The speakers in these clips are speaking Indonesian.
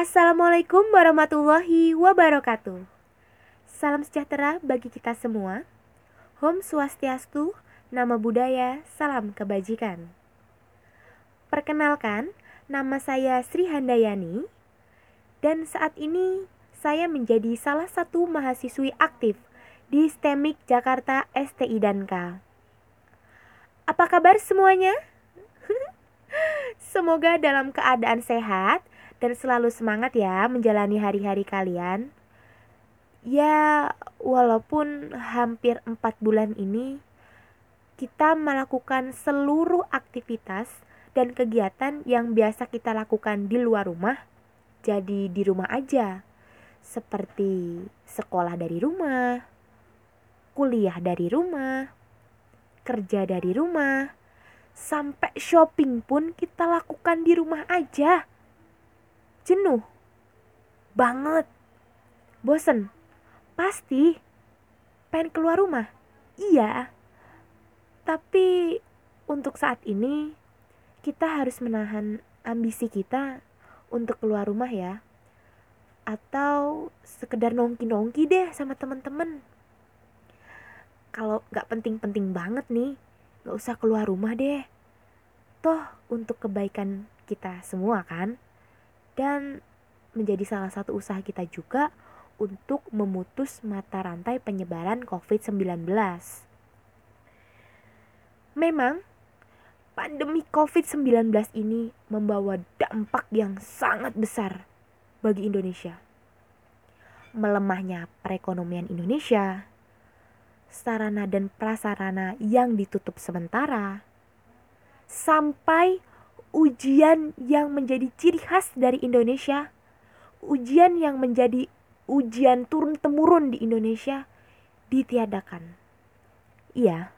Assalamualaikum warahmatullahi wabarakatuh. Salam sejahtera bagi kita semua. Hom Swastiastu, nama budaya, salam kebajikan. Perkenalkan, nama saya Sri Handayani dan saat ini saya menjadi salah satu mahasiswi aktif di STEMIK Jakarta STI dan K. Apa kabar semuanya? Semoga dalam keadaan sehat dan selalu semangat ya menjalani hari-hari kalian. Ya, walaupun hampir empat bulan ini kita melakukan seluruh aktivitas dan kegiatan yang biasa kita lakukan di luar rumah, jadi di rumah aja. Seperti sekolah dari rumah, kuliah dari rumah, kerja dari rumah, sampai shopping pun kita lakukan di rumah aja jenuh. Banget. Bosen. Pasti pengen keluar rumah. Iya. Tapi untuk saat ini kita harus menahan ambisi kita untuk keluar rumah ya. Atau sekedar nongki-nongki deh sama temen-temen kalau nggak penting-penting banget nih nggak usah keluar rumah deh. Toh untuk kebaikan kita semua kan dan menjadi salah satu usaha kita juga untuk memutus mata rantai penyebaran COVID-19. Memang, pandemi COVID-19 ini membawa dampak yang sangat besar bagi Indonesia. Melemahnya perekonomian Indonesia, sarana dan prasarana yang ditutup sementara, sampai ujian yang menjadi ciri khas dari Indonesia, ujian yang menjadi ujian turun-temurun di Indonesia ditiadakan. Iya,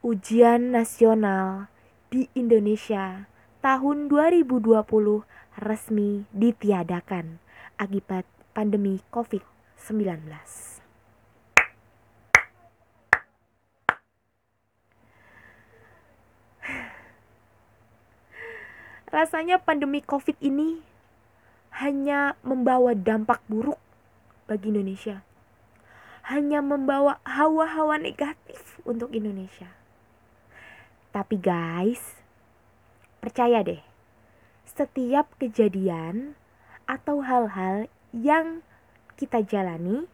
ujian nasional di Indonesia tahun 2020 resmi ditiadakan akibat pandemi COVID-19. Rasanya pandemi COVID ini hanya membawa dampak buruk bagi Indonesia. Hanya membawa hawa-hawa negatif untuk Indonesia. Tapi guys, percaya deh, setiap kejadian atau hal-hal yang kita jalani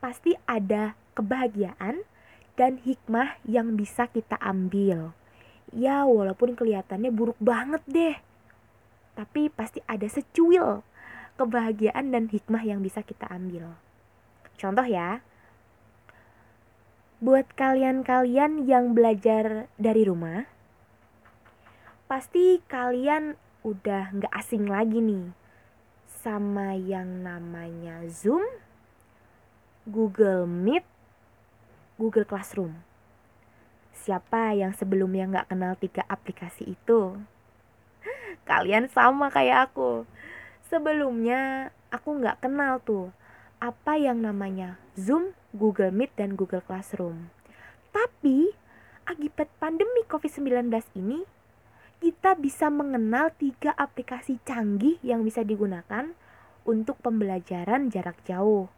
pasti ada kebahagiaan dan hikmah yang bisa kita ambil ya walaupun kelihatannya buruk banget deh. Tapi pasti ada secuil kebahagiaan dan hikmah yang bisa kita ambil. Contoh ya. Buat kalian-kalian yang belajar dari rumah pasti kalian udah nggak asing lagi nih sama yang namanya Zoom, Google Meet, Google Classroom. Siapa yang sebelumnya nggak kenal tiga aplikasi itu? Kalian sama kayak aku. Sebelumnya aku nggak kenal tuh apa yang namanya Zoom, Google Meet, dan Google Classroom. Tapi akibat pandemi COVID-19 ini, kita bisa mengenal tiga aplikasi canggih yang bisa digunakan untuk pembelajaran jarak jauh.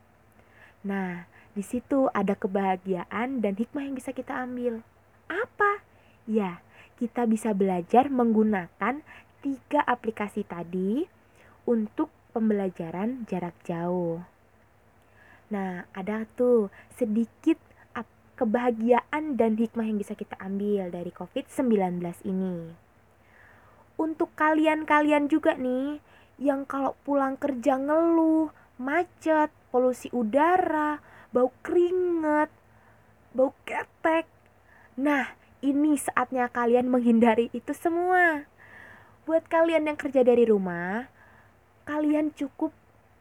Nah, di situ ada kebahagiaan dan hikmah yang bisa kita ambil. Apa? Ya, kita bisa belajar menggunakan tiga aplikasi tadi untuk pembelajaran jarak jauh. Nah, ada tuh sedikit kebahagiaan dan hikmah yang bisa kita ambil dari COVID-19 ini. Untuk kalian-kalian juga nih yang kalau pulang kerja ngeluh, macet, polusi udara, bau keringet, bau ketek, Nah, ini saatnya kalian menghindari itu semua. Buat kalian yang kerja dari rumah, kalian cukup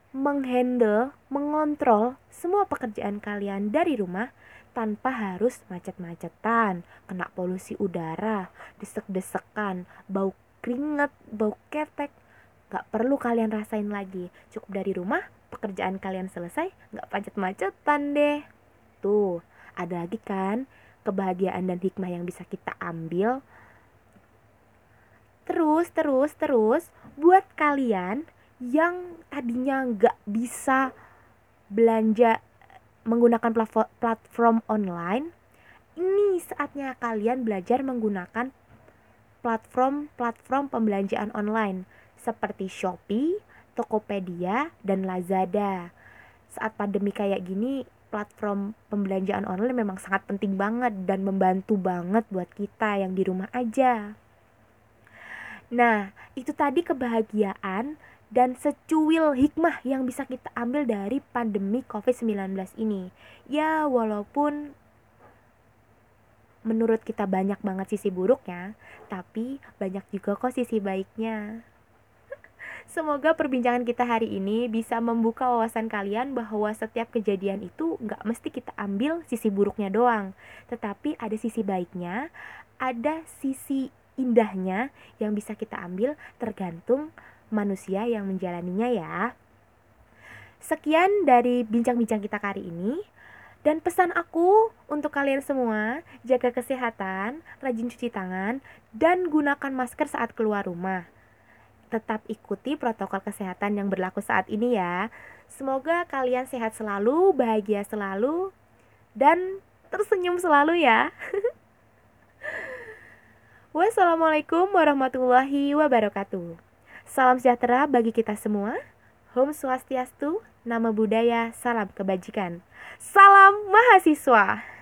menghandle, mengontrol semua pekerjaan kalian dari rumah tanpa harus macet-macetan, kena polusi udara, desek-desekan, bau keringet, bau ketek. Gak perlu kalian rasain lagi. Cukup dari rumah, pekerjaan kalian selesai, gak macet-macetan deh. Tuh, ada lagi kan kebahagiaan dan hikmah yang bisa kita ambil. Terus, terus, terus, buat kalian yang tadinya nggak bisa belanja menggunakan platform online, ini saatnya kalian belajar menggunakan platform-platform pembelanjaan online seperti Shopee, Tokopedia, dan Lazada. Saat pandemi kayak gini, platform pembelanjaan online memang sangat penting banget dan membantu banget buat kita yang di rumah aja. Nah, itu tadi kebahagiaan dan secuil hikmah yang bisa kita ambil dari pandemi COVID-19 ini. Ya, walaupun menurut kita banyak banget sisi buruknya, tapi banyak juga kok sisi baiknya. Semoga perbincangan kita hari ini bisa membuka wawasan kalian bahwa setiap kejadian itu nggak mesti kita ambil sisi buruknya doang, tetapi ada sisi baiknya, ada sisi indahnya yang bisa kita ambil tergantung manusia yang menjalaninya ya. Sekian dari bincang-bincang kita kali ini. Dan pesan aku untuk kalian semua, jaga kesehatan, rajin cuci tangan, dan gunakan masker saat keluar rumah. Tetap ikuti protokol kesehatan yang berlaku saat ini ya. Semoga kalian sehat selalu, bahagia selalu, dan tersenyum selalu ya. Wassalamualaikum warahmatullahi wabarakatuh. Salam sejahtera bagi kita semua. Home Swastiastu, nama budaya, salam kebajikan. Salam mahasiswa.